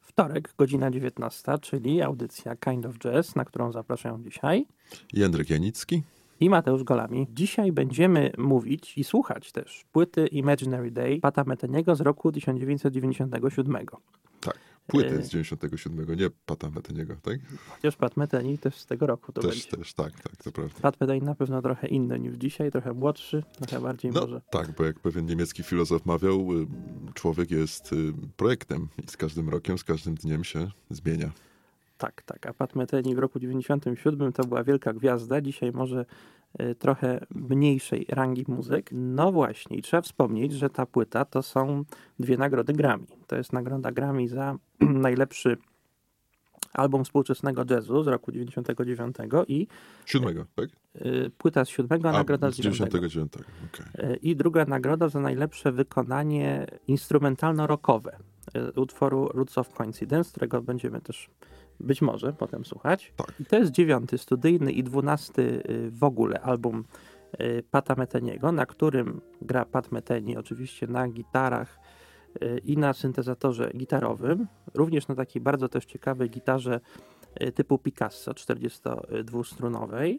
Wtorek, godzina 19, czyli audycja Kind of Jazz, na którą zapraszają dzisiaj Jędrek Janicki i Mateusz Golami. Dzisiaj będziemy mówić i słuchać też płyty Imaginary Day Pata Meteniego z roku 1997. Płyty z 97, nie Pata Meteniego, tak? Chociaż Pat Meteni też z tego roku to też, będzie. Też, tak, tak, to prawda. Pat Meteni na pewno trochę inny niż dzisiaj, trochę młodszy, trochę bardziej no, może. Tak, bo jak pewien niemiecki filozof mawiał, człowiek jest projektem i z każdym rokiem, z każdym dniem się zmienia. Tak, tak. A Pat Metheny w roku 97 to była wielka gwiazda. Dzisiaj może y, trochę mniejszej rangi muzyk. No właśnie, i trzeba wspomnieć, że ta płyta to są dwie nagrody Grammy. To jest nagroda Grammy za najlepszy album współczesnego jazzu z roku 99 i... Siódmego, tak? Y, płyta z siódmego, a, a nagroda z 99. Okay. Y, I druga nagroda za najlepsze wykonanie instrumentalno-rockowe utworu Roots of Coincidence, którego będziemy też być może potem słuchać. Tak. I to jest dziewiąty studyjny i dwunasty w ogóle album Pata Meteniego, na którym gra Pat Meteni oczywiście na gitarach i na syntezatorze gitarowym, również na takiej bardzo też ciekawej gitarze typu Picasso 42-strunowej.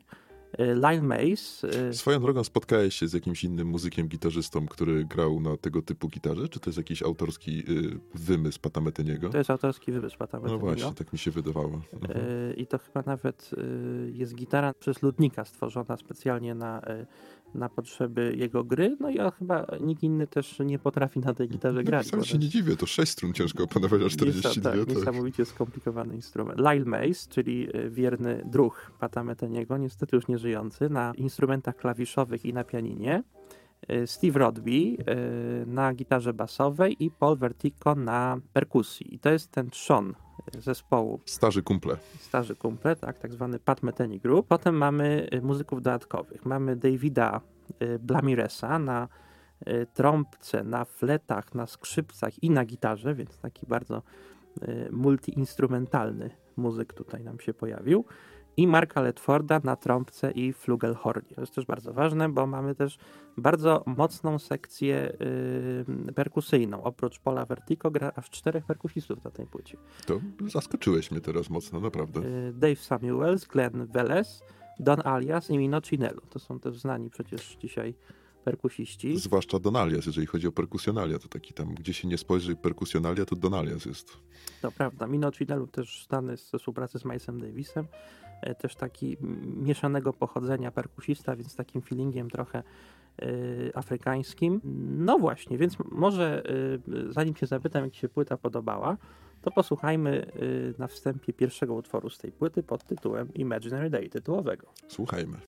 Lyle Mace. Swoją drogą spotkałeś się z jakimś innym muzykiem, gitarzystą, który grał na tego typu gitarze? Czy to jest jakiś autorski wymysł Pata Meteniego? To jest autorski wymysł Pata Meteniego. No właśnie, tak mi się wydawało. Mhm. I to chyba nawet jest gitara przez Ludnika stworzona specjalnie na, na potrzeby jego gry. No i chyba nikt inny też nie potrafi na tej gitarze grać. No, się nie dziwię, to 6 strun ciężko opanować, a 42. tak, tak. Niesamowicie skomplikowany instrument. Lyle Mace, czyli wierny druh Pata Meteniego, niestety już nie żyjący, na instrumentach klawiszowych i na pianinie. Steve Rodby na gitarze basowej i Paul Vertico na perkusji. I to jest ten trzon zespołu. Starzy kumple. Starzy kumple, tak, tak zwany Pat Metheny Group. Potem mamy muzyków dodatkowych. Mamy Davida Blamiresa na trąbce, na fletach, na skrzypcach i na gitarze, więc taki bardzo multiinstrumentalny muzyk tutaj nam się pojawił i Marka Ledforda na trąbce i flugelhornie. To jest też bardzo ważne, bo mamy też bardzo mocną sekcję yy, perkusyjną. Oprócz Pola Vertigo gra aż czterech perkusistów na tej płycie. To zaskoczyłeś mnie teraz mocno, naprawdę. Yy, Dave Samuels, Glenn Veles, Don Alias i Mino Cinello. To są też znani przecież dzisiaj perkusiści. Zwłaszcza Don Alias, jeżeli chodzi o perkusjonalia, to taki tam, gdzie się nie spojrzy perkusjonalia, to Don Alias jest. To prawda. Mino Cinello też znany ze współpracy z Milesem Davisem też taki mieszanego pochodzenia perkusista, więc takim feelingiem trochę y, afrykańskim. No właśnie, więc może y, zanim się zapytam, jak się płyta podobała, to posłuchajmy na wstępie pierwszego utworu z tej płyty pod tytułem Imaginary Day tytułowego. Słuchajmy.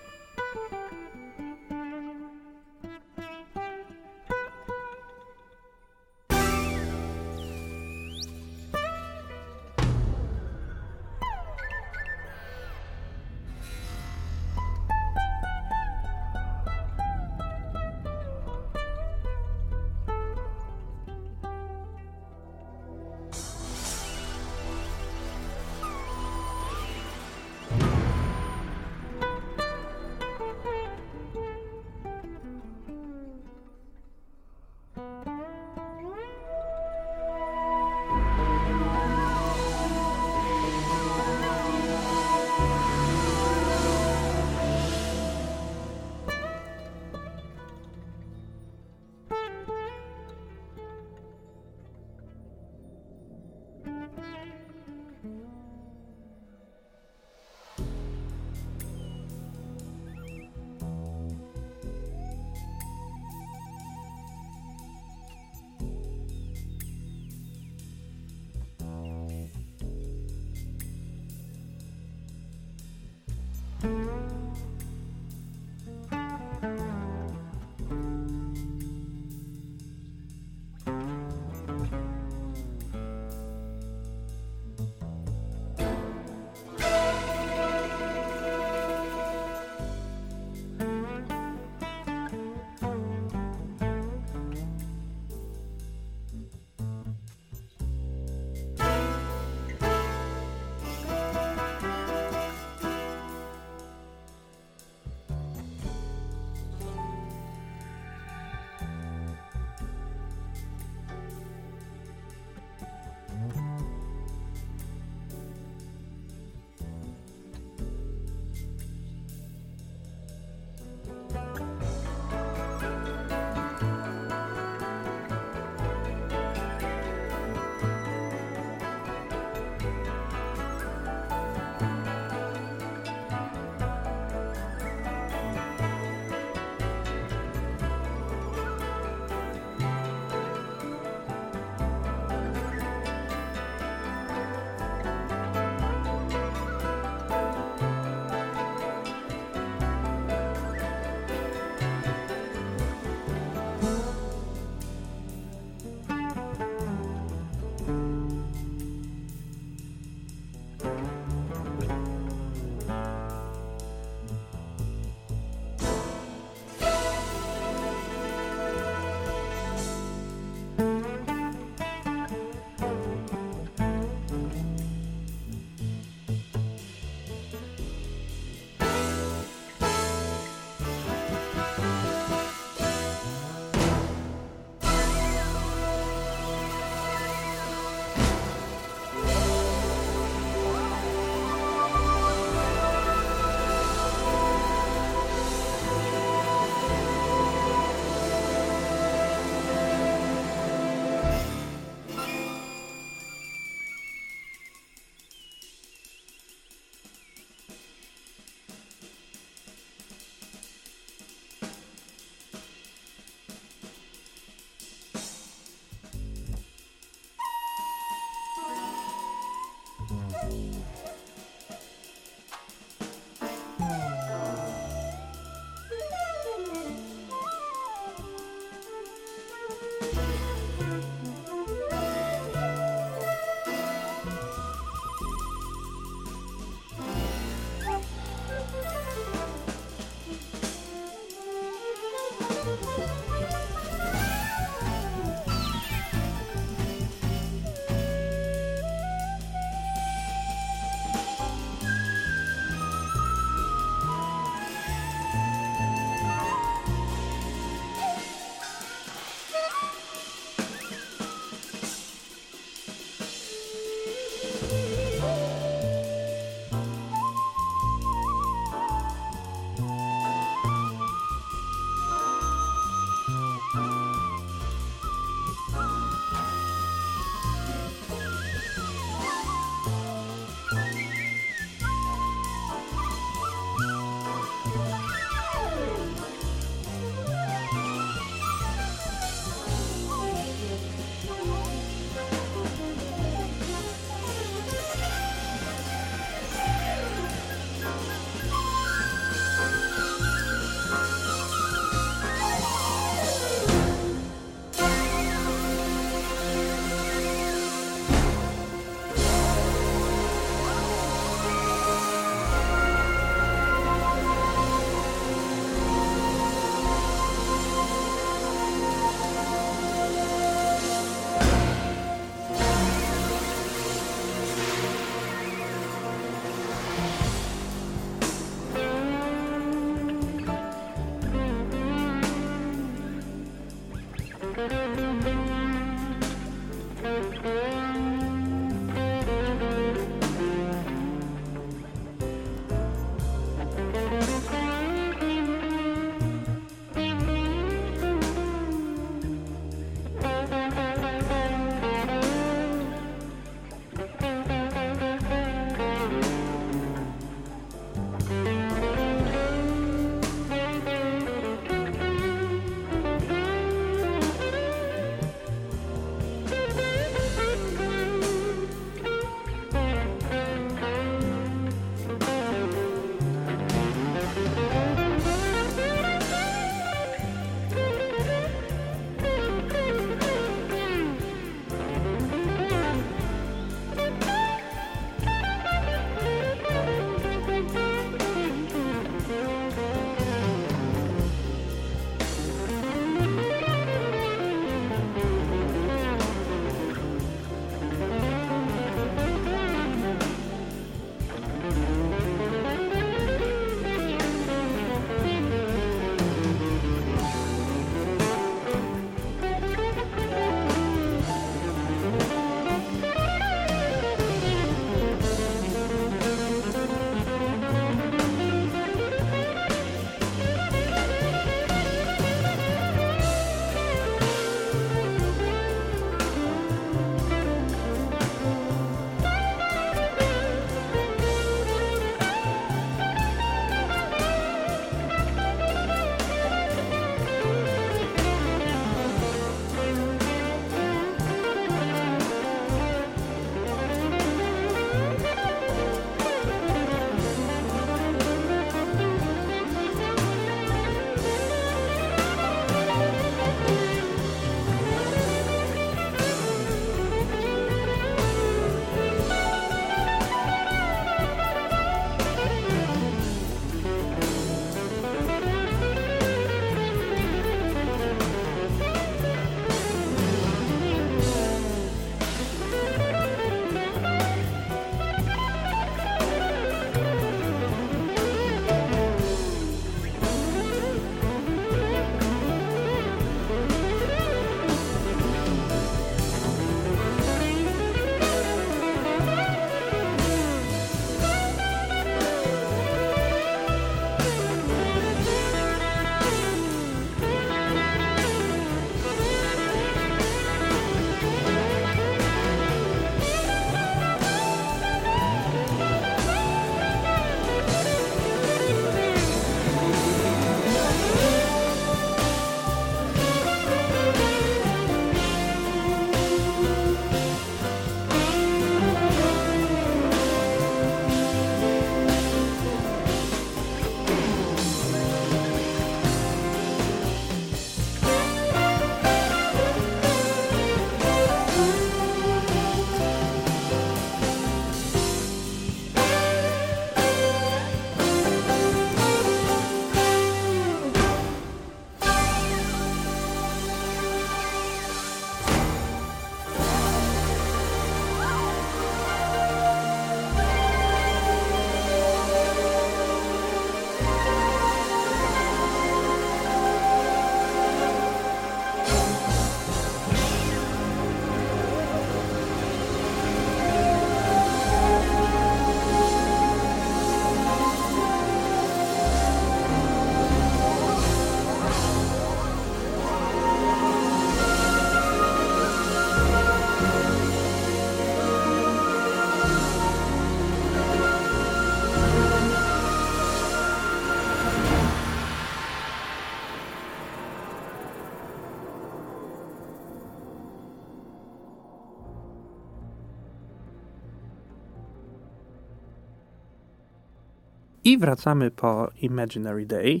I wracamy po Imaginary Day.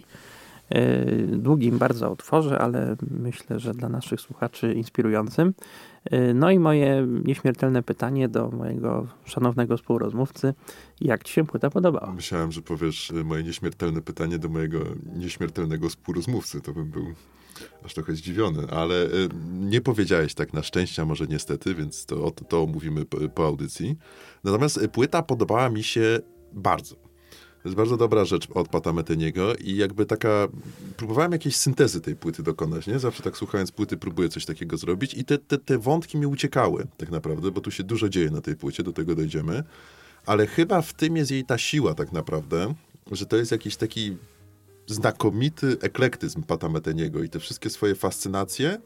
E, długim bardzo utworze, ale myślę, że dla naszych słuchaczy inspirującym. E, no i moje nieśmiertelne pytanie do mojego szanownego współrozmówcy. Jak ci się płyta podobała? Myślałem, że powiesz e, moje nieśmiertelne pytanie do mojego nieśmiertelnego współrozmówcy. To bym był aż trochę zdziwiony, ale nie powiedziałeś tak na szczęście, a może niestety, więc to, to, omówimy po audycji. Natomiast płyta podobała mi się bardzo. To jest bardzo dobra rzecz od Pata Meteniego i jakby taka, próbowałem jakiejś syntezy tej płyty dokonać, nie? Zawsze tak słuchając płyty próbuję coś takiego zrobić i te, te, te wątki mi uciekały tak naprawdę, bo tu się dużo dzieje na tej płycie, do tego dojdziemy, ale chyba w tym jest jej ta siła tak naprawdę, że to jest jakiś taki znakomity eklektyzm Pata Meteniego i te wszystkie swoje fascynacje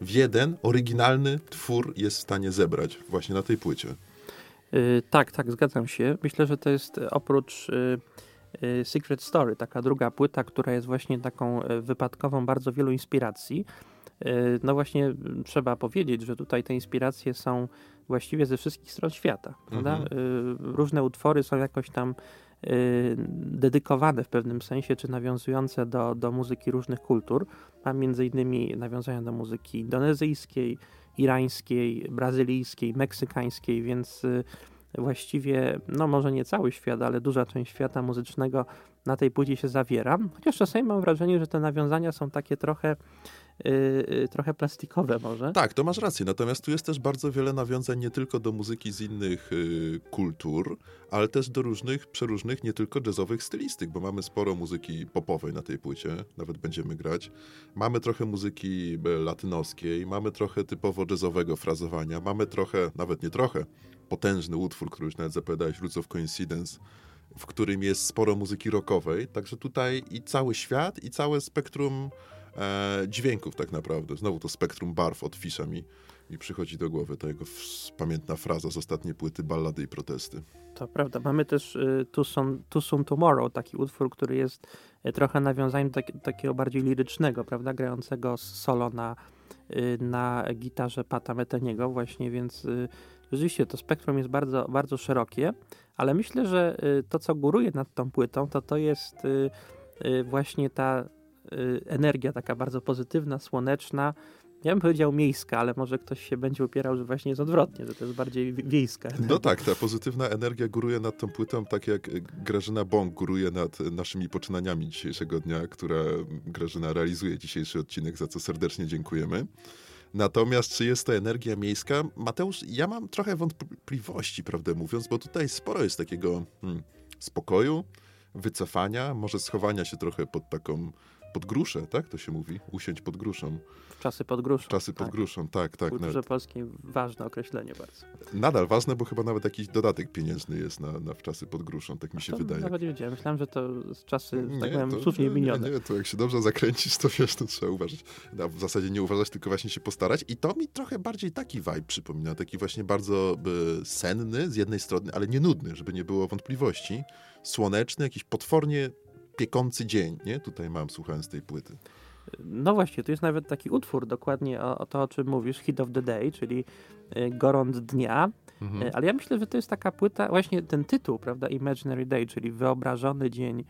w jeden oryginalny twór jest w stanie zebrać właśnie na tej płycie. Yy, tak, tak, zgadzam się. Myślę, że to jest oprócz yy, yy, Secret Story, taka druga płyta, która jest właśnie taką y, wypadkową bardzo wielu inspiracji. Y, no właśnie trzeba powiedzieć, że tutaj te inspiracje są właściwie ze wszystkich stron świata, prawda? Mhm. Y, różne utwory są jakoś tam dedykowane w pewnym sensie, czy nawiązujące do, do muzyki różnych kultur. Mam między innymi nawiązania do muzyki indonezyjskiej, irańskiej, brazylijskiej, meksykańskiej, więc y, właściwie, no może nie cały świat, ale duża część świata muzycznego na tej płycie się zawiera. Chociaż czasami mam wrażenie, że te nawiązania są takie trochę Yy, trochę plastikowe może. Tak, to masz rację. Natomiast tu jest też bardzo wiele nawiązań nie tylko do muzyki z innych yy, kultur, ale też do różnych, przeróżnych, nie tylko jazzowych stylistyk, bo mamy sporo muzyki popowej na tej płycie, nawet będziemy grać. Mamy trochę muzyki e, latynoskiej, mamy trochę typowo jazzowego frazowania, mamy trochę, nawet nie trochę, potężny utwór, który już nawet zapowiadałeś, Roots of Coincidence, w którym jest sporo muzyki rockowej, także tutaj i cały świat, i całe spektrum e, dźwięków tak naprawdę. Znowu to spektrum barw od Fisza mi, mi przychodzi do głowy, ta jego pamiętna fraza z ostatniej płyty Ballady i Protesty. To prawda. Mamy też y, Too, Soon, Too Soon Tomorrow, taki utwór, który jest y, trochę nawiązaniem tak, takiego bardziej lirycznego, prawda, grającego solo na, y, na gitarze Pata Meteniego właśnie, więc y, rzeczywiście to spektrum jest bardzo, bardzo szerokie, ale myślę, że to, co góruje nad tą płytą, to to jest właśnie ta energia taka bardzo pozytywna, słoneczna. Ja bym powiedział miejska, ale może ktoś się będzie upierał, że właśnie jest odwrotnie, że to jest bardziej wiejska. Energia. No tak, ta pozytywna energia góruje nad tą płytą, tak jak Grażyna Bąk góruje nad naszymi poczynaniami dzisiejszego dnia, która Grażyna realizuje dzisiejszy odcinek, za co serdecznie dziękujemy. Natomiast czy jest to energia miejska? Mateusz, ja mam trochę wątpliwości, prawdę mówiąc, bo tutaj sporo jest takiego hmm, spokoju, wycofania, może schowania się trochę pod taką pod gruszę, tak to się mówi? Usiąść pod gruszą. Czasy pod gruszą. Czasy pod tak. gruszą, tak, tak. W kulturze polskiej ważne określenie bardzo. Nadal ważne, bo chyba nawet jakiś dodatek pieniężny jest na, na w czasy pod gruszą, tak mi się to wydaje. Nawet nie wiedziałem, myślałem, że to z czasy, nie, tak powiem, słusznie minione. Nie, nie, to jak się dobrze zakręcisz, to wiesz, to trzeba uważać. No, w zasadzie nie uważać, tylko właśnie się postarać i to mi trochę bardziej taki vibe przypomina, taki właśnie bardzo by, senny z jednej strony, ale nie nudny, żeby nie było wątpliwości. Słoneczny, jakiś potwornie piekący dzień, nie? Tutaj mam, słuchając tej płyty. No właśnie, tu jest nawet taki utwór dokładnie o, o to, o czym mówisz, Hit of the Day, czyli y, Gorąc Dnia. Mhm. Y, ale ja myślę, że to jest taka płyta, właśnie ten tytuł, prawda, Imaginary Day, czyli wyobrażony dzień,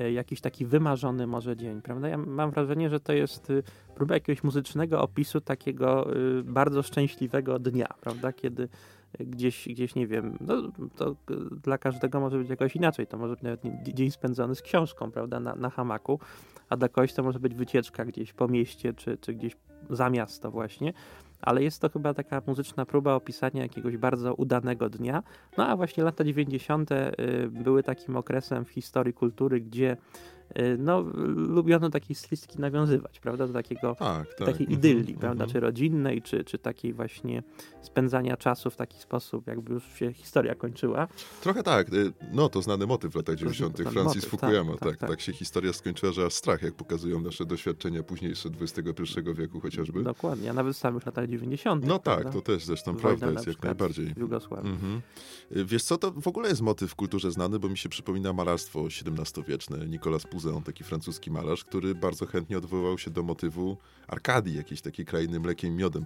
y, jakiś taki wymarzony może dzień, prawda? Ja mam wrażenie, że to jest próba jakiegoś muzycznego opisu takiego bardzo szczęśliwego dnia, prawda, kiedy gdzieś, gdzieś nie wiem, no, to dla każdego może być jakoś inaczej. To może być nawet dzień spędzony z książką, prawda, na, na hamaku, a dla kogoś to może być wycieczka gdzieś po mieście, czy, czy gdzieś za miasto właśnie. Ale jest to chyba taka muzyczna próba opisania jakiegoś bardzo udanego dnia. No a właśnie lata 90. Y, były takim okresem w historii kultury, gdzie no, lubiono takiej stylistyki nawiązywać, prawda, do takiego, tak, tak. takiej mhm, idylli, -hmm. prawda, czy rodzinnej, czy, czy takiej właśnie spędzania czasu w taki sposób, jakby już się historia kończyła. Trochę tak, y, no to znany motyw w latach 90. Francis motyw, Fukuyama, tak tak, tak tak, tak, się historia skończyła, że aż strach, jak pokazują nasze doświadczenia późniejsze XXI wieku chociażby. Dokładnie, a nawet w samych latach 90. No tak, prawda? to też zresztą Wojna prawda jest jak najbardziej. Jugosławii. Mm -hmm. Wiesz co, to w ogóle jest motyw w kulturze znany, bo mi się przypomina malarstwo XVII-wieczne, Nicolas Pouzin, taki francuski malarz, który bardzo chętnie odwoływał się do motywu Arkadii, jakiejś takiej krainy mlekiem miodem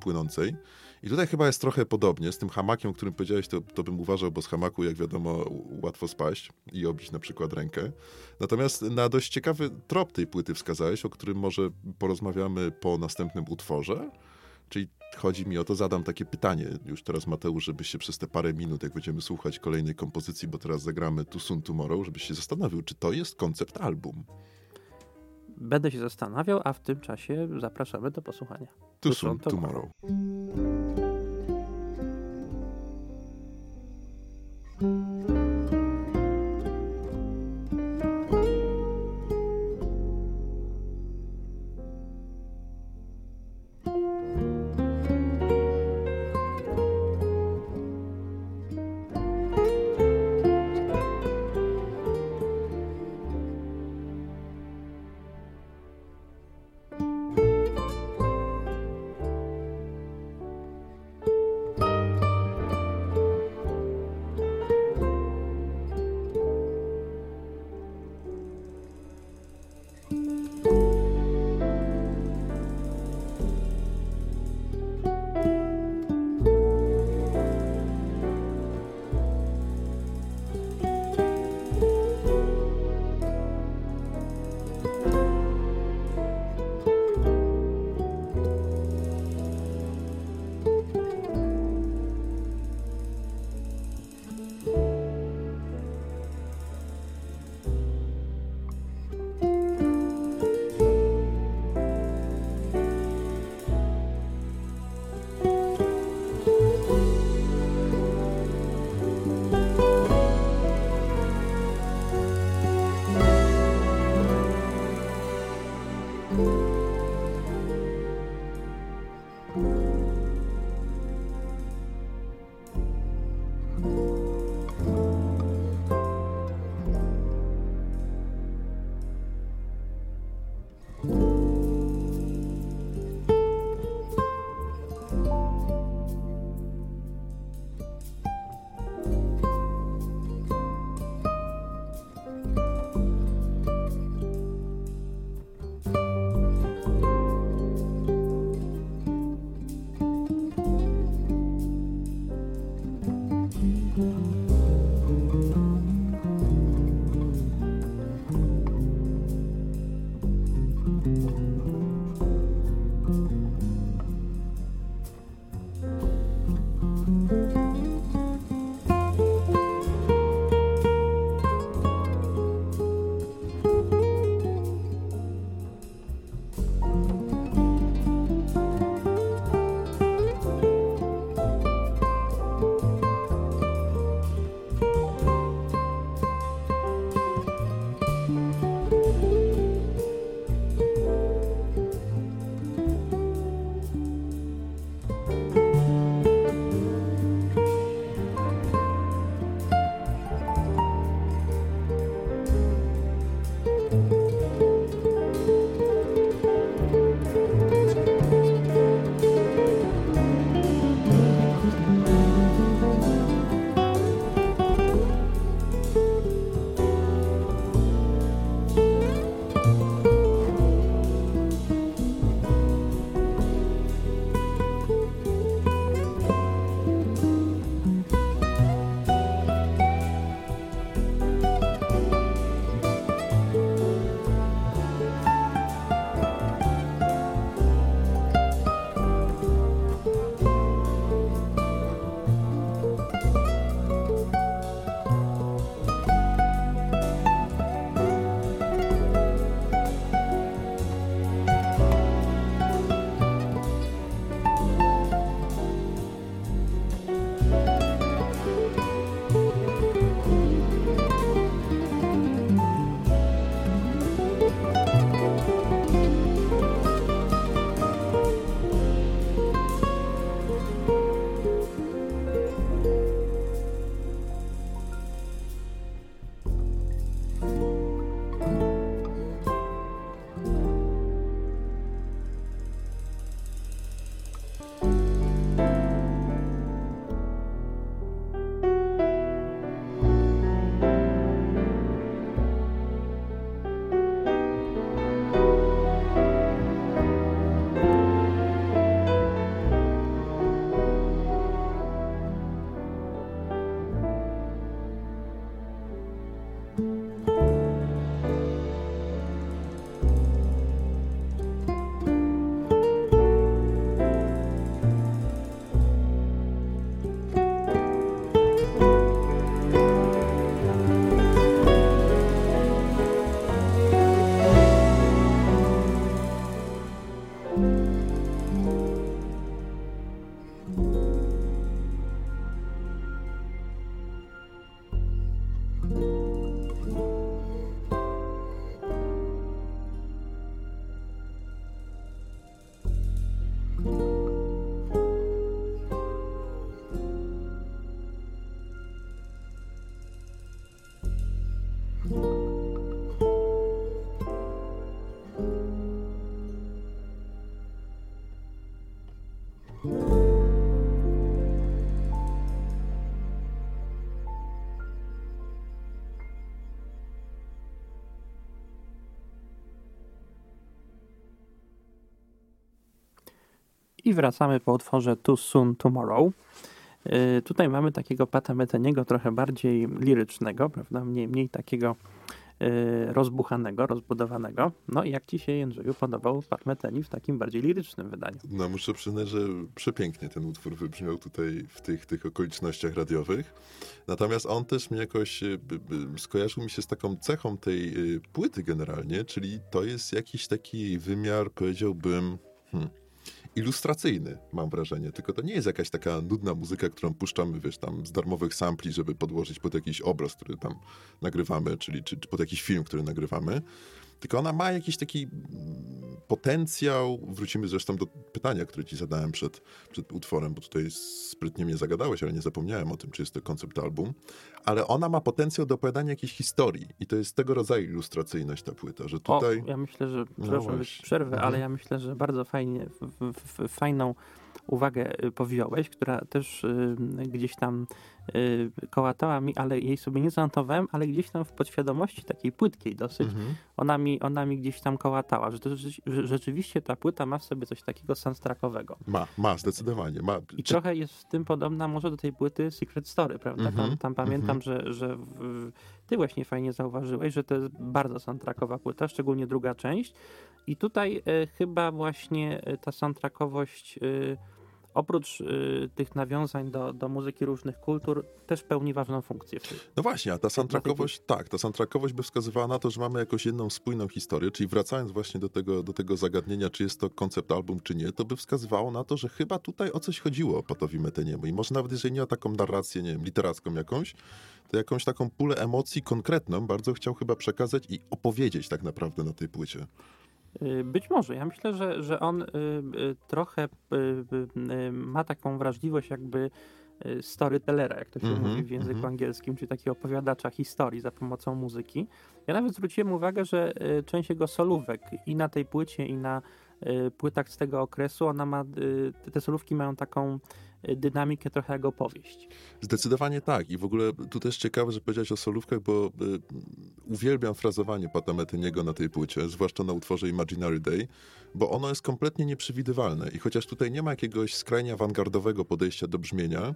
płynącej. I tutaj chyba jest trochę podobnie. Z tym hamakiem, o którym powiedziałeś, to, to bym uważał, bo z hamaku, jak wiadomo, łatwo spaść i obić na przykład rękę. Natomiast na dość ciekawy trop tej płyty wskazałeś, o którym może porozmawiamy po następnym utworze. Czyli chodzi mi o to, zadam takie pytanie już teraz Mateusz, żebyś się przez te parę minut, jak będziemy słuchać kolejnej kompozycji, bo teraz zagramy Soon Tomorrow, żebyś się zastanowił, czy to jest koncept album. Będę się zastanawiał, a w tym czasie zapraszamy do posłuchania. Soon Tomorrow. tomorrow. I wracamy po utworze Too Soon Tomorrow. Yy, tutaj mamy takiego Pata Meteniego trochę bardziej lirycznego, prawda? Mniej, mniej takiego yy, rozbuchanego, rozbudowanego. No i jak ci się, Jędrzeju, podobał Pat Meteni w takim bardziej lirycznym wydaniu? No muszę przyznać, że przepięknie ten utwór wybrzmiał tutaj w tych, tych okolicznościach radiowych. Natomiast on też mi jakoś y, skojarzył mi się z taką cechą tej y, płyty generalnie, czyli to jest jakiś taki wymiar, powiedziałbym... Hmm, ilustracyjny, mam wrażenie. Tylko to nie jest jakaś taka nudna muzyka, którą puszczamy, wiesz, tam z darmowych sampli, żeby podłożyć pod jakiś obraz, który tam nagrywamy, czyli czy, czy pod jakiś film, który nagrywamy. Tylko ona ma jakiś taki potencjał. Wrócimy zresztą do pytania, które ci zadałem przed, przed utworem, bo tutaj sprytnie mnie zagadałeś, ale nie zapomniałem o tym, czy jest to koncept album. Ale ona ma potencjał do opowiadania jakiejś historii. I to jest tego rodzaju ilustracyjność ta płyta, że tutaj... O, ja myślę, że, no przepraszam, no przerwę, mhm. ale ja myślę, że bardzo fajnie, w, w, fajną uwagę y, powziąłeś, która też y, gdzieś tam kołatała mi, ale jej sobie nie zanotowałem, ale gdzieś tam w podświadomości takiej płytkiej dosyć, mhm. ona, mi, ona mi gdzieś tam kołatała, że, to, że rzeczywiście ta płyta ma w sobie coś takiego soundtrackowego. Ma, ma, zdecydowanie. Ma. I trochę jest w tym podobna może do tej płyty Secret Story, prawda? Mhm. Tam, tam pamiętam, mhm. że, że w, ty właśnie fajnie zauważyłeś, że to jest bardzo soundtrackowa płyta, szczególnie druga część. I tutaj y, chyba właśnie y, ta soundtrackowość y, oprócz y, tych nawiązań do, do muzyki różnych kultur, też pełni ważną funkcję. No właśnie, a ta soundtrackowość, tak, ta soundtrackowość by wskazywała na to, że mamy jakąś jedną spójną historię, czyli wracając właśnie do tego, do tego zagadnienia, czy jest to koncept album, czy nie, to by wskazywało na to, że chyba tutaj o coś chodziło Patowi Meteniemu i może nawet jeżeli nie o taką narrację, nie wiem, literacką jakąś, to jakąś taką pulę emocji konkretną bardzo chciał chyba przekazać i opowiedzieć tak naprawdę na tej płycie. Y, być może. Ja myślę, że, że on y, y, trochę ma taką wrażliwość jakby storytellera, jak to się mm -hmm, mówi w języku mm -hmm. angielskim, czyli takiego opowiadacza historii za pomocą muzyki. Ja nawet zwróciłem uwagę, że część jego solówek i na tej płycie, i na płytach z tego okresu, ona ma, te solówki mają taką dynamikę trochę jak opowieść. Zdecydowanie tak. I w ogóle tu też ciekawe, że powiedziałeś o solówkach, bo y, uwielbiam frazowanie Pata Metyniego na tej płycie, zwłaszcza na utworze Imaginary Day, bo ono jest kompletnie nieprzewidywalne. I chociaż tutaj nie ma jakiegoś skrajnie awangardowego podejścia do brzmienia,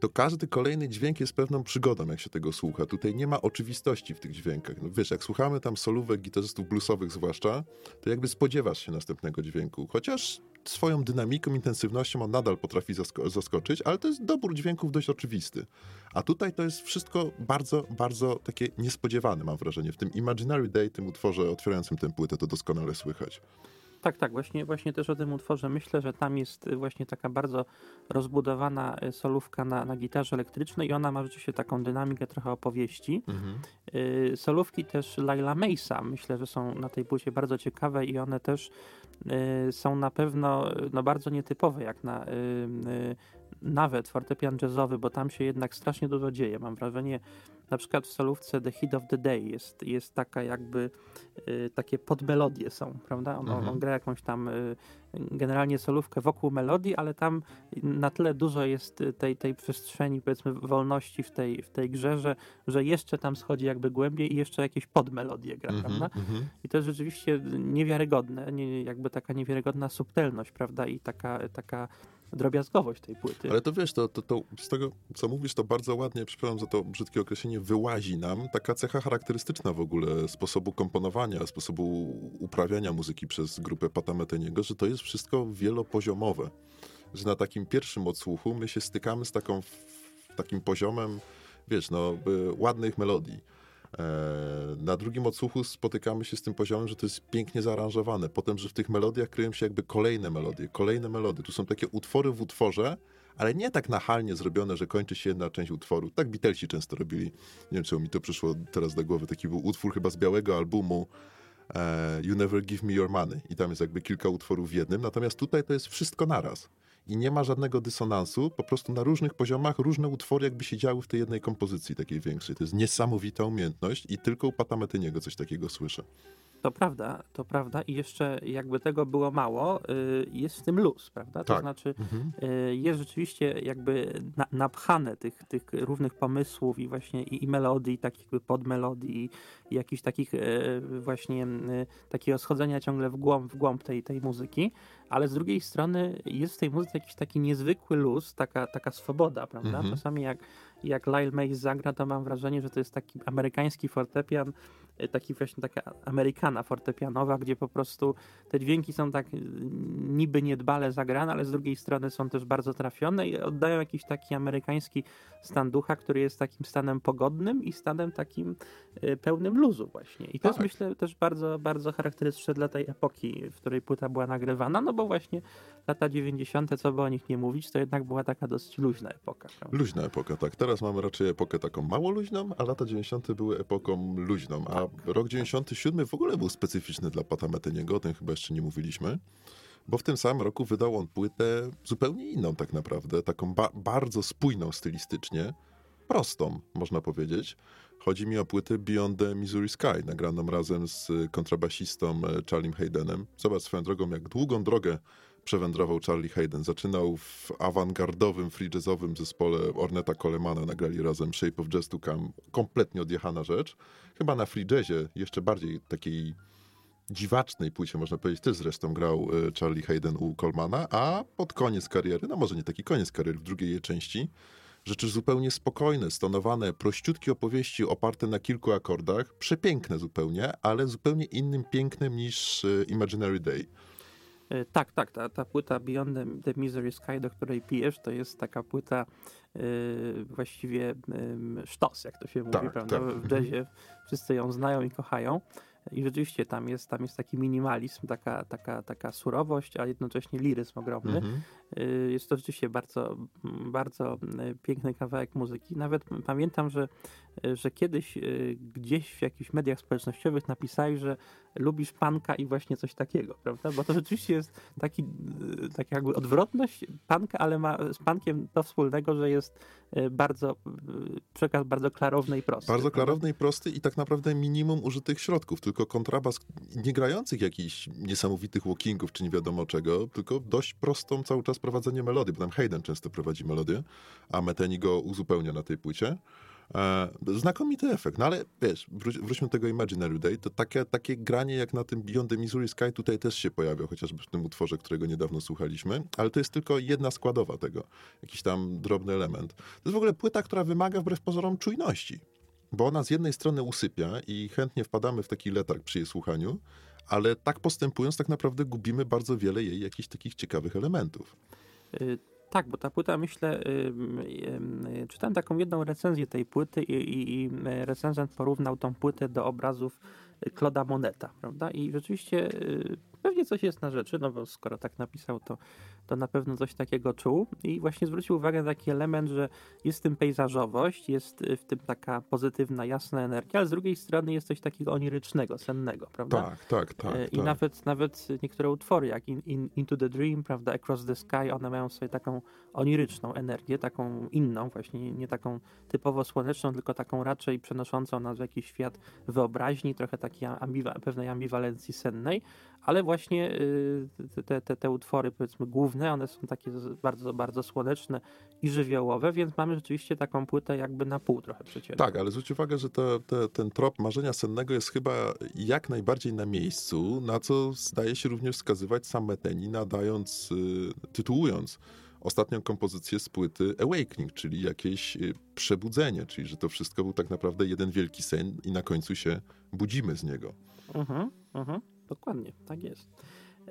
to każdy kolejny dźwięk jest pewną przygodą, jak się tego słucha. Tutaj nie ma oczywistości w tych dźwiękach. No wiesz, jak słuchamy tam solówek gitarzystów bluesowych zwłaszcza, to jakby spodziewasz się następnego dźwięku. Chociaż swoją dynamiką, intensywnością on nadal potrafi zasko zaskoczyć, ale to jest dobór dźwięków dość oczywisty. A tutaj to jest wszystko bardzo, bardzo takie niespodziewane, mam wrażenie. W tym Imaginary Day, tym utworze otwierającym tę płytę, to doskonale słychać. Tak, tak, właśnie, właśnie też o tym utworze myślę, że tam jest właśnie taka bardzo rozbudowana e, solówka na, na gitarze elektrycznej i ona ma rzeczywiście taką dynamikę trochę opowieści. Mhm. Y, solówki też Laila Mesa myślę, że są na tej płycie bardzo ciekawe i one też y, są na pewno no, bardzo nietypowe jak na nawet fortepian jazzowy, bo tam się jednak strasznie dużo dzieje. Mam wrażenie, na przykład w solówce The Hit of the Day jest, jest taka jakby y, takie podmelodie są, prawda? On, mhm. on gra jakąś tam y, generalnie solówkę wokół melodii, ale tam na tyle dużo jest tej, tej przestrzeni, powiedzmy, wolności w tej, w tej grze, że, że jeszcze tam schodzi jakby głębiej i jeszcze jakieś podmelodie gra, mhm, prawda? Mhm. I to jest rzeczywiście niewiarygodne, nie, jakby taka niewiarygodna subtelność, prawda? I taka, taka drobiazgowość tej płyty. Ale to wiesz, to, to, to z tego, co mówisz, to bardzo ładnie, przepraszam za to brzydkie określenie, wyłazi nam taka cecha charakterystyczna w ogóle sposobu komponowania, sposobu uprawiania muzyki przez grupę Patameteniego, że to jest wszystko wielopoziomowe. Że na takim pierwszym odsłuchu my się stykamy z taką, takim poziomem, wiesz, no, ładnych melodii na drugim odsłuchu spotykamy się z tym poziomem, że to jest pięknie zaaranżowane. Potem, że w tych melodiach kryją się jakby kolejne melodie, kolejne melodie. Tu są takie utwory w utworze, ale nie tak nachalnie zrobione, że kończy się jedna część utworu. Tak Beatlesi często robili. Nie wiem, czemu mi to przyszło teraz do głowy. Taki był utwór chyba z białego albumu e, You Never Give Me Your Money. I tam jest jakby kilka utworów w jednym. Natomiast tutaj to jest wszystko naraz i nie ma żadnego dysonansu, po prostu na różnych poziomach różne utwory jakby się działy w tej jednej kompozycji takiej większej. To jest niesamowita umiejętność i tylko u Pata Metyniego coś takiego słyszę. To prawda, to prawda i jeszcze jakby tego było mało, y, jest w tym luz, prawda? To Tak. znaczy Mhm. y, jest rzeczywiście jakby na, napchane tych, tych różnych pomysłów i właśnie i, i melodii, takich jakby podmelodii i jakichś takich y, właśnie takiego schodzenia ciągle w głąb, w głąb tej, tej muzyki, ale z drugiej strony jest w tej muzyce jakiś taki niezwykły luz, taka, taka swoboda, prawda? Mhm. Czasami jak, jak Lyle Mays zagra, to mam wrażenie, że to jest taki amerykański fortepian, taki właśnie taka amerykana fortepianowa, gdzie po prostu te dźwięki są tak y, niby niedbale zagrane, ale z drugiej strony są też bardzo trafione i oddają jakiś taki amerykański stan ducha, który jest takim stanem pogodnym i stanem takim y, pełnym luzu właśnie. I to jest Tak. myślę też bardzo, bardzo charakterystyczne dla tej epoki, w której płyta była nagrywana, no bo właśnie lata 90., co by o nich nie mówić, to jednak była taka dosyć luźna epoka. Prawda? Luźna epoka, tak. Teraz mamy raczej epokę taką mało luźną, a lata 90. były epoką luźną. A rok 97 w ogóle był specyficzny dla Pata Metyniego, o tym chyba jeszcze nie mówiliśmy. Bo w tym samym roku wydał on płytę zupełnie inną tak naprawdę, taką ba- bardzo spójną stylistycznie, prostą można powiedzieć. Chodzi mi o płytę Beyond the Missouri Sky, nagraną razem z kontrabasistą e, Charliem Haydenem. Zobacz swoją drogą, jak długą drogę przewędrował Charlie Hayden. Zaczynał w awangardowym, free jazzowym zespole Orneta Colemana, nagrali razem Shape of Jazz to Come. Kompletnie odjechana rzecz. Chyba na free jazzie, jeszcze bardziej takiej dziwacznej płycie, można powiedzieć, też zresztą grał e, Charlie Hayden u Colemana, a pod koniec kariery, no może nie taki koniec kariery, w drugiej jej części, rzeczy zupełnie spokojne, stonowane, prościutkie opowieści oparte na kilku akordach, przepiękne zupełnie, ale zupełnie innym pięknem niż e, Imaginary Day. E, Tak, tak, ta, ta płyta Beyond the, the Misery Sky, do której pijesz, to jest taka płyta e, właściwie um, sztos, jak to się mówi, Tak, prawda? tak. W jazzie wszyscy ją znają i kochają. I rzeczywiście tam jest, tam jest taki minimalizm, taka, taka, taka surowość, a jednocześnie liryzm ogromny. Mhm. Y, Jest to rzeczywiście bardzo, bardzo y, piękny kawałek muzyki. Nawet pamiętam, że, y, że kiedyś y, gdzieś w jakichś mediach społecznościowych napisałeś, że lubisz panka i właśnie coś takiego, prawda? Bo to rzeczywiście jest taki, y, tak jakby odwrotność panka, ale ma z pankiem to wspólnego, że jest y, bardzo, y, przekaz bardzo klarowny i prosty. Bardzo klarowny i prosty i tak naprawdę minimum użytych środków, tylko kontrabas nie grających jakichś niesamowitych walkingów czy nie wiadomo czego, tylko dość prostą cały czas prowadzenie melodii, bo tam Hayden często prowadzi melodię, a Meteni go uzupełnia na tej płycie. E, znakomity efekt, no ale wiesz, wróć, wróćmy do tego Imaginary Day, to takie, takie granie jak na tym Beyond the Missouri Sky tutaj też się pojawia, chociażby w tym utworze, którego niedawno słuchaliśmy, ale to jest tylko jedna składowa tego, jakiś tam drobny element. To jest w ogóle płyta, która wymaga wbrew pozorom czujności, bo ona z jednej strony usypia i chętnie wpadamy w taki letarg przy jej słuchaniu, ale tak postępując tak naprawdę gubimy bardzo wiele jej jakichś takich ciekawych elementów. Y, Tak, bo ta płyta, myślę, y, czytałem taką jedną recenzję tej płyty i, i, i recenzent porównał tą płytę do obrazów Claude'a Moneta, prawda? I rzeczywiście y, pewnie coś jest na rzeczy, no bo skoro tak napisał, to, to na pewno coś takiego czuł. I właśnie zwrócił uwagę na taki element, że jest w tym pejzażowość, jest y, w tym taka pozytywna, jasna energia, ale z drugiej strony jest coś takiego onirycznego, sennego, prawda? Tak, tak, tak. E, I tak. nawet, nawet niektóre utwory, jak in, in, Into the Dream, prawda, Across the Sky, one mają sobie taką oniryczną energię, taką inną, właśnie nie taką typowo słoneczną, tylko taką raczej przenoszącą nas w jakiś świat wyobraźni, trochę takiej ambiwa- pewnej ambiwalencji sennej, ale właśnie y, te, te, te utwory, powiedzmy, główne, one są takie bardzo, bardzo słoneczne i żywiołowe, więc mamy rzeczywiście taką płytę jakby na pół trochę przeciętną. Tak, ale zwróć uwagę, że te, te, ten trop marzenia sennego jest chyba jak najbardziej na miejscu, na co zdaje się również wskazywać sam Meteni, nadając, y, tytułując ostatnią kompozycję z płyty Awakening, czyli jakieś y, przebudzenie, czyli że to wszystko był tak naprawdę jeden wielki sen i na końcu się budzimy z niego. Mhm, mhm, dokładnie, tak jest.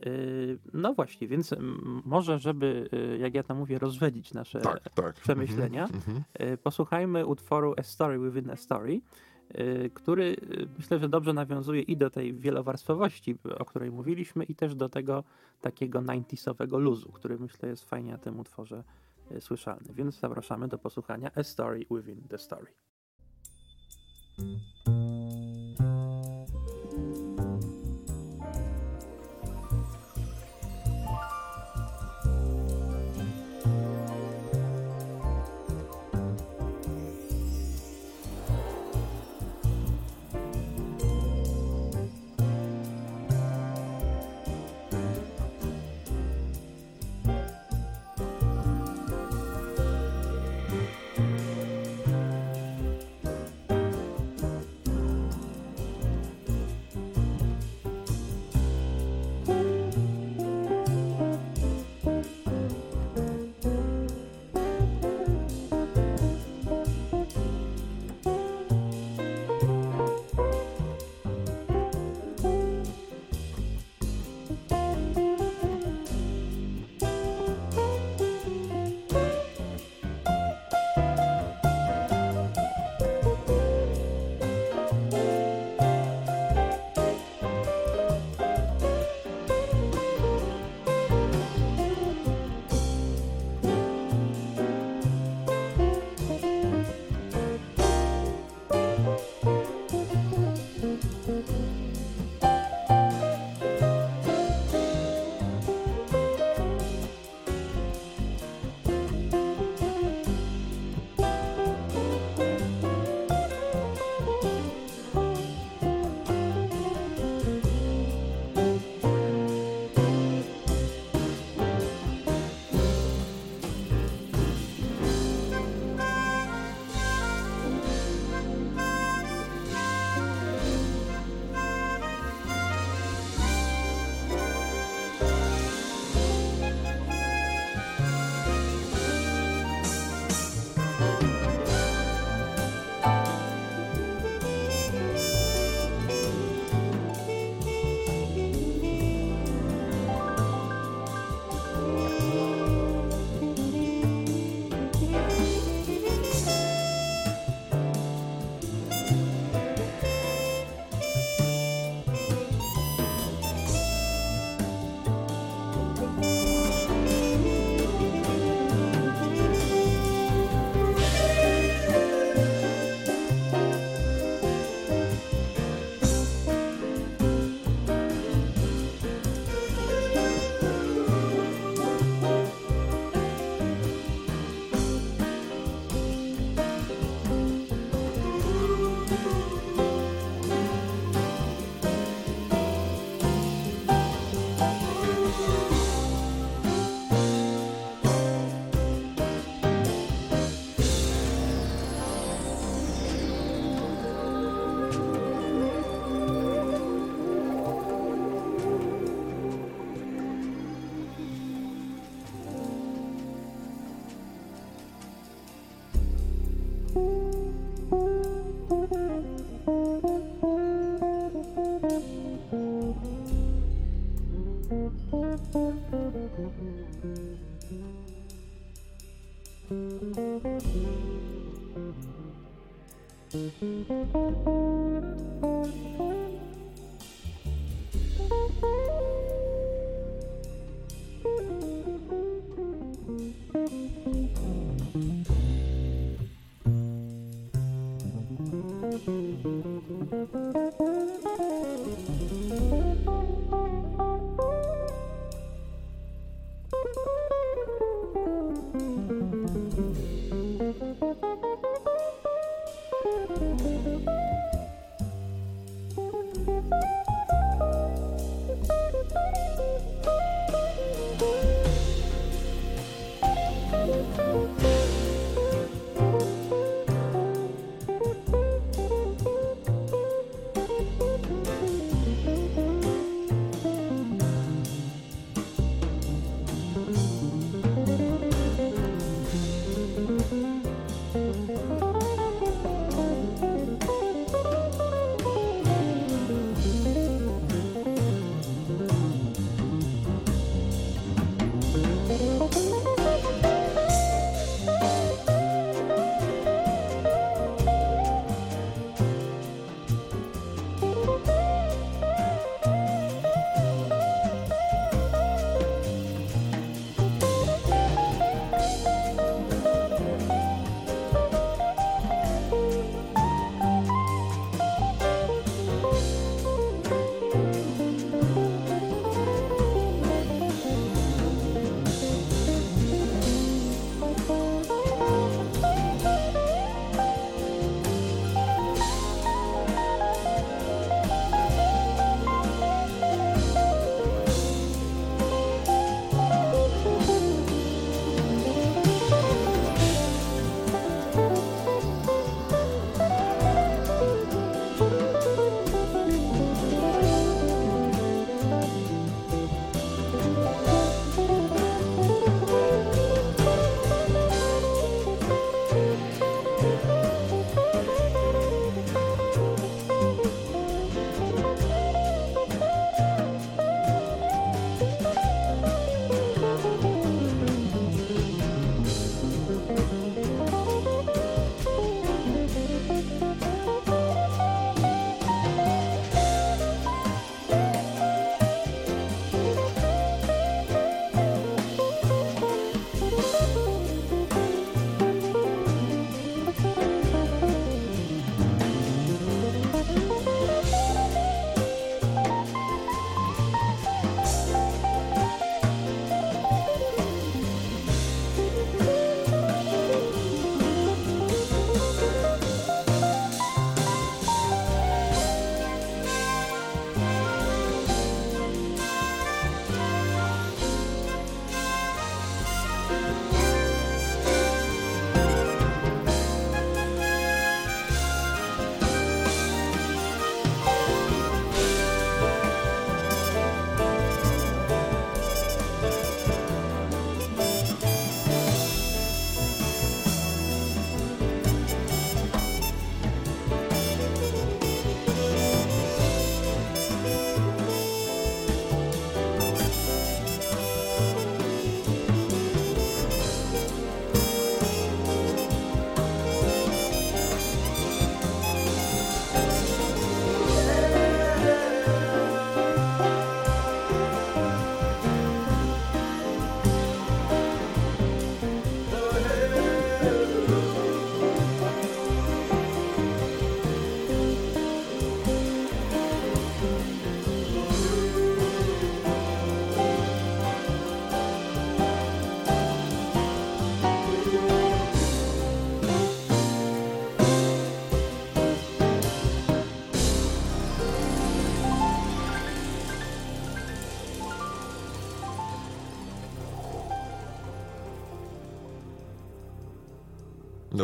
Yy, No właśnie, więc mm, może, żeby, yy, jak ja tam mówię, rozwedzić nasze Tak, tak. przemyślenia, mhm. yy, posłuchajmy utworu A Story Within a Story. y, który y, myślę, że dobrze nawiązuje i do tej wielowarstwowości, o której mówiliśmy, i też do tego takiego 90sowego luzu, który myślę jest fajnie na tym utworze y, słyszalny. Więc zapraszamy do posłuchania A Story Within the Story.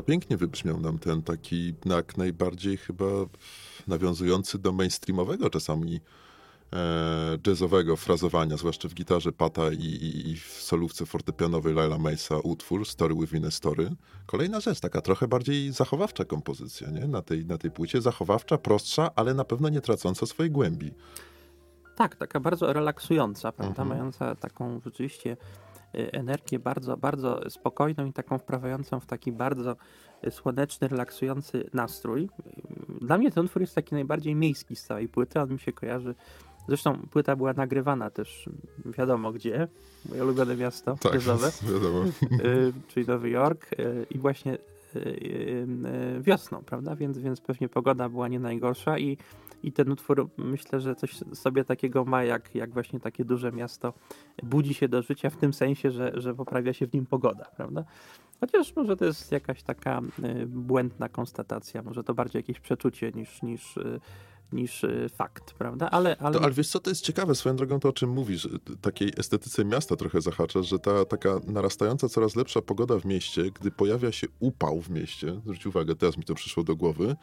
No pięknie wybrzmiał nam ten taki jak najbardziej chyba nawiązujący do mainstreamowego czasami e, jazzowego frazowania, zwłaszcza w gitarze Pata i, i, i w solówce fortepianowej Laila Mesa utwór Story Within a Story. Kolejna rzecz, taka trochę bardziej zachowawcza kompozycja nie? Na, tej, na tej płycie. Zachowawcza, prostsza, ale na pewno nie tracąca swojej głębi. Tak, taka bardzo relaksująca, prawda? Mhm. Mająca taką rzeczywiście energię bardzo, bardzo spokojną i taką wprawiającą w taki bardzo y, słoneczny, relaksujący nastrój. Dla mnie ten utwór jest taki najbardziej miejski z całej płyty. On mi się kojarzy. Zresztą płyta była nagrywana też wiadomo gdzie, moje ulubione miasto tak, jazzowe, wiadomo. Y, czyli Nowy Jork i właśnie wiosną, prawda? Więc, więc pewnie pogoda była nie najgorsza i i ten utwór myślę, że coś sobie takiego ma, jak, jak właśnie takie duże miasto budzi się do życia w tym sensie, że, że poprawia się w nim pogoda, prawda? Chociaż może to jest jakaś taka y, błędna konstatacja, może to bardziej jakieś przeczucie niż, niż, y, niż y, fakt, prawda? Ale, ale... To, ale wiesz co, to jest ciekawe, swoją drogą to o czym mówisz, takiej estetyce miasta trochę zahacza, że ta taka narastająca coraz lepsza pogoda w mieście, gdy pojawia się upał w mieście, zwróć uwagę, teraz mi to przyszło do głowy,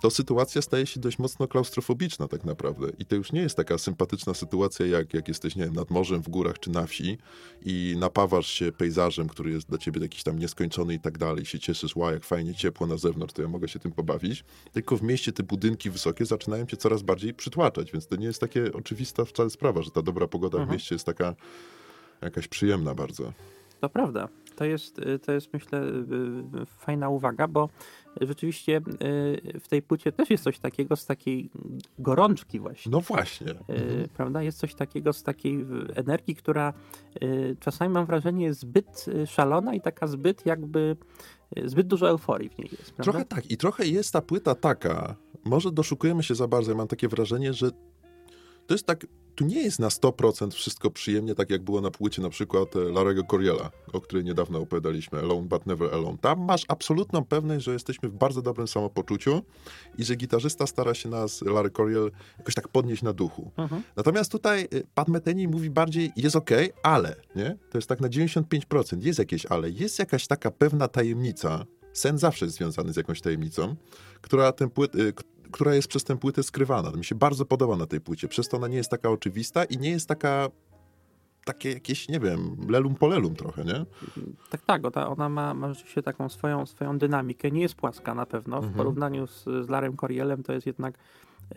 to sytuacja staje się dość mocno klaustrofobiczna tak naprawdę. I to już nie jest taka sympatyczna sytuacja, jak, jak jesteś, nie wiem, nad morzem, w górach czy na wsi i napawasz się pejzażem, który jest dla ciebie jakiś tam nieskończony i tak dalej, i się cieszysz, ła, jak fajnie ciepło na zewnątrz, to ja mogę się tym pobawić. Tylko w mieście te budynki wysokie zaczynają cię coraz bardziej przytłaczać, więc to nie jest takie oczywista wcale sprawa, że ta dobra pogoda mhm. w mieście jest taka jakaś przyjemna bardzo. To prawda. To jest, y, to jest myślę y, y, fajna uwaga, bo rzeczywiście w tej płycie też jest coś takiego z takiej gorączki właśnie. No właśnie. Prawda? Jest coś takiego z takiej energii, która czasami mam wrażenie jest zbyt szalona i taka zbyt jakby, zbyt dużo euforii w niej jest. Prawda? Trochę tak i trochę jest ta płyta taka, może doszukujemy się za bardzo, ja mam takie wrażenie, że to jest tak tu nie jest na 100% wszystko przyjemnie, tak jak było na płycie na przykład e, Larego Coriela, o której niedawno opowiadaliśmy, Alone But Never Alone. Tam masz absolutną pewność, że jesteśmy w bardzo dobrym samopoczuciu i że gitarzysta stara się nas, Larry Coriel, jakoś tak podnieść na duchu. Mhm. Natomiast tutaj e, Pat Metheny mówi bardziej, jest ok, ale, nie? To jest tak na 95%, jest jakieś ale, jest jakaś taka pewna tajemnica, sen zawsze jest związany z jakąś tajemnicą, która ten płyt, e, która jest przez tę płytę skrywana. To mi się bardzo podoba na tej płycie. Przez to ona nie jest taka oczywista i nie jest taka takie jakieś, nie wiem, lelum polelum trochę, nie? Tak, tak, ona, ona ma, ma rzeczywiście taką swoją, swoją dynamikę. Nie jest płaska na pewno. W mhm. porównaniu z, z Larem Corielem to jest jednak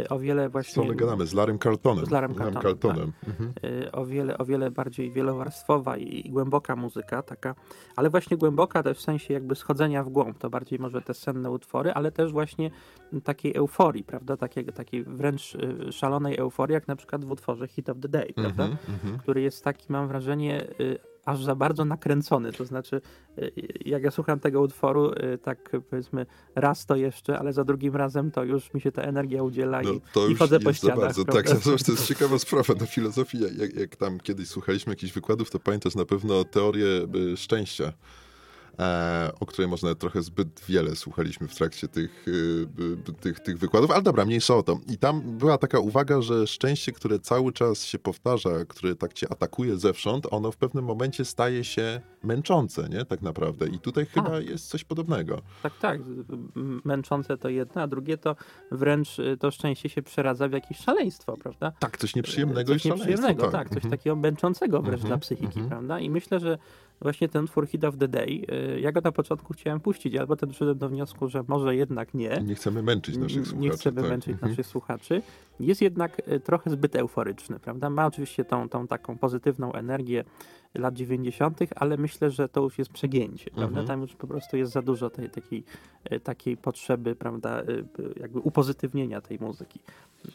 o wiele właśnie... Co my gadamy? Z Larym Carltonem. Z Larym Carltonem, Carltonem. Tak. Mhm. Y, o, wiele, o wiele bardziej wielowarstwowa i, i, głęboka muzyka taka, ale właśnie głęboka też w sensie jakby schodzenia w głąb, to bardziej może te senne utwory, ale też właśnie takiej euforii, prawda, takiej, takiej wręcz y, szalonej euforii, jak na przykład w utworze Hit of the Day, prawda, mhm, który jest taki, mam wrażenie, y, aż za bardzo nakręcony. To znaczy, y, jak ja słucham tego utworu, y, tak powiedzmy, raz to jeszcze, ale za drugim razem to już mi się ta energia udziela no, i, to i chodzę po ścianach. Bardzo. Tak, to jest ciekawa sprawa na filozofii. Jak, jak tam kiedyś słuchaliśmy jakichś wykładów, to pamiętasz na pewno teorię y, szczęścia o której może trochę zbyt wiele słuchaliśmy w trakcie tych, y, tych, tych wykładów, ale dobra, mniejsza o to. I tam była taka uwaga, że szczęście, które cały czas się powtarza, które tak cię atakuje zewsząd, ono w pewnym momencie staje się męczące, nie? Tak naprawdę. I tutaj chyba tak. jest coś podobnego. Tak, tak. Męczące to jedno, a drugie to wręcz y, to szczęście się przeradza w jakieś szaleństwo, prawda? Tak, coś nieprzyjemnego coś i nieprzyjemnego, tak. tak. Coś mhm. takiego męczącego wręcz mhm. dla psychiki, mhm. prawda? I myślę, że właśnie ten twór Hit of the Day. Y, ja go na początku chciałem puścić, ale potem doszedłem do wniosku, że może jednak nie. Nie chcemy męczyć naszych słuchaczy. Nie chcemy tak. męczyć mhm. naszych słuchaczy. Jest jednak y, trochę zbyt euforyczny, prawda? Ma oczywiście tą, tą taką pozytywną energię lat 90., ale myślę, że to już jest przegięcie, prawda? Mhm. Tam już po prostu jest za dużo tej takiej, y, takiej potrzeby, prawda, jakby upozytywnienia tej muzyki.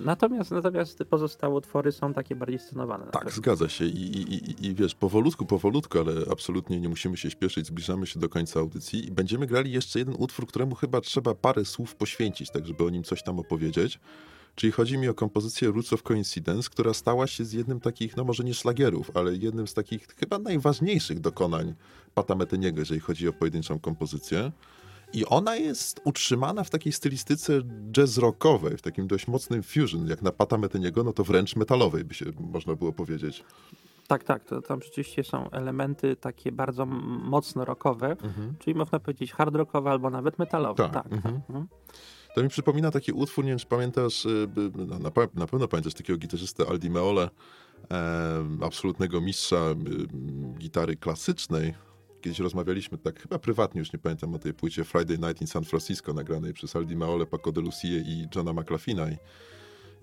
Natomiast, natomiast pozostałe utwory są takie bardziej scenowane. Tak, zgadza się I, i, i, i wiesz, powolutku, powolutku, ale absolutnie nie musimy się śpieszyć, zbliżamy się do końca audycji i będziemy grali jeszcze jeden utwór, któremu chyba trzeba parę słów poświęcić, tak żeby o nim coś tam opowiedzieć. Czyli chodzi mi o kompozycję Roots of Coincidence, która stała się z jednym takich, no może nie szlagierów, ale jednym z takich chyba najważniejszych dokonań Pata Meteniego, jeżeli chodzi o pojedynczą kompozycję. I ona jest utrzymana w takiej stylistyce jazz rockowej, w takim dość mocnym fusion, jak na Pata Meteniego, no to wręcz metalowej by się można było powiedzieć. Tak, tak, to tam rzeczywiście są elementy takie bardzo mocno rockowe, mhm. czyli można powiedzieć hard rockowe albo nawet metalowe. Tak. tak, mhm. tak. Mhm. To mi przypomina taki utwór, nie wiem czy pamiętasz, y, no, na, na pewno pamiętasz takiego gitarzystę Aldi Meole, e, absolutnego mistrza e, gitary klasycznej. Kiedyś rozmawialiśmy tak chyba prywatnie, już nie pamiętam, o tej płycie Friday Night in San Francisco, nagranej przez Aldi Meole, Paco de Lucie i Johna McLaughlina.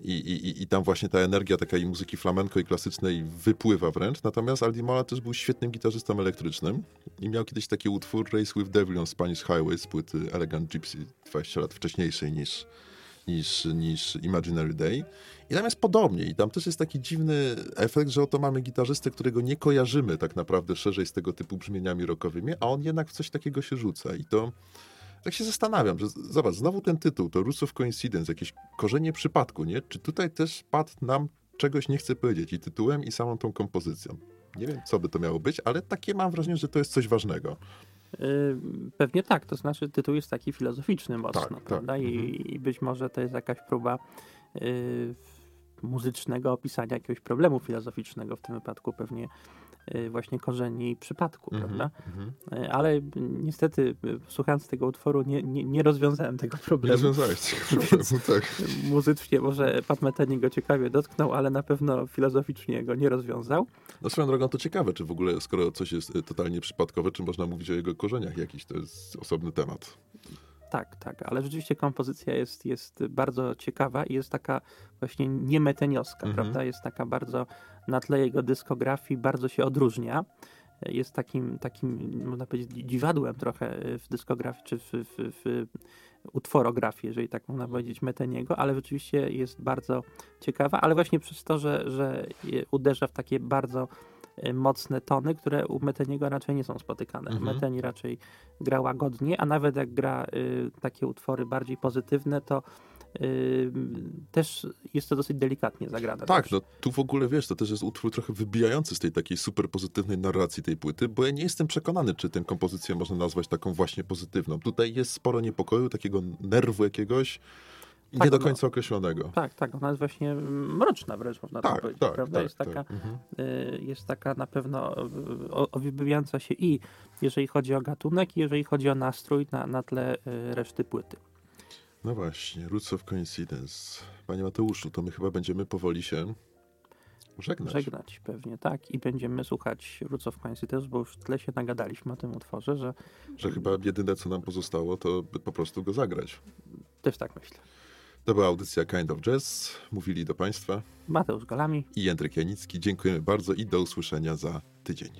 I, I tam właśnie ta energia takiej muzyki flamenko i klasycznej wypływa wręcz. Natomiast Aldi Mola też był świetnym gitarzystą elektrycznym i miał kiedyś taki utwór Race with Devil on Spanish Highway z płyty Elegant Gypsy 20 lat wcześniejszej niż, niż, niż Imaginary Day. I tam jest podobnie. I tam też jest taki dziwny efekt, że oto mamy gitarzystę, którego nie kojarzymy tak naprawdę szerzej z tego typu brzmieniami rockowymi, a on jednak w coś takiego się rzuca. I to tak się zastanawiam, że zobacz, znowu ten tytuł, to Roots of Coincidence, jakieś korzenie przypadku, nie? Czy tutaj też padł nam czegoś nie chcę powiedzieć i tytułem, i samą tą kompozycją. Nie wiem, co by to miało być, ale takie mam wrażenie, że to jest coś ważnego. Yy, pewnie tak, to znaczy tytuł jest taki filozoficzny mocno, tak, prawda? Tak. I, mhm. I, być może to jest jakaś próba yy, muzycznego opisania jakiegoś problemu filozoficznego, w tym wypadku pewnie Y, właśnie korzeni przypadku, mm -hmm, prawda? Mm -hmm. Ale niestety, y, słuchając tego utworu, nie, nie, nie rozwiązałem tego problemu. Nie rozwiązałeś tego problemu, tak. Muzycznie może Pat Metheny go ciekawie dotknął, ale na pewno filozoficznie go nie rozwiązał. No swoją drogą to ciekawe, czy w ogóle, skoro coś jest totalnie przypadkowe, czy można mówić o jego korzeniach jakiś, to jest osobny temat. Tak, tak, ale rzeczywiście kompozycja jest, jest bardzo ciekawa i jest taka właśnie niemeteniowska, mhm. prawda? Jest taka bardzo tle jego dyskografii, bardzo się odróżnia. Jest takim, takim można powiedzieć, dziwadłem trochę w dyskografii, czy w, w, w utworografii, jeżeli tak można powiedzieć, Meteniego, ale rzeczywiście jest bardzo ciekawa, ale właśnie przez to, że, że uderza w takie bardzo Y, mocne tony, które u Meteniego raczej nie są spotykane. Mhm. Meteni raczej gra łagodnie, a nawet jak gra y, takie utwory bardziej pozytywne, to y, też jest to dosyć delikatnie zagrane. Tak, no tu w ogóle wiesz, to też jest utwór trochę wybijający z tej takiej super pozytywnej narracji tej płyty, bo ja nie jestem przekonany, czy tę kompozycję można nazwać taką właśnie pozytywną. Tutaj jest sporo niepokoju, takiego nerwu jakiegoś, tak, nie do końca no, określonego. Tak, tak. Ona jest właśnie mroczna wręcz, można tak, tak powiedzieć. Tak, prawda? Tak, jest, taka, tak. mhm. Y, jest taka na pewno owybijająca się i jeżeli chodzi o gatunek, i jeżeli chodzi o nastrój na, na tle y, reszty płyty. No właśnie, Roots of Coincidence. Panie Mateuszu, to my chyba będziemy powoli się żegnać. Żegnać, pewnie tak. I będziemy słuchać Roots of Coincidence, bo już w tle się nagadaliśmy o tym utworze, że... Że chyba jedyne, co nam pozostało, to po prostu go zagrać. Też tak myślę. To była audycja Kind of Jazz. Mówili do Państwa Mateusz Galami i Jędrek Janicki. Dziękujemy bardzo i do usłyszenia za tydzień.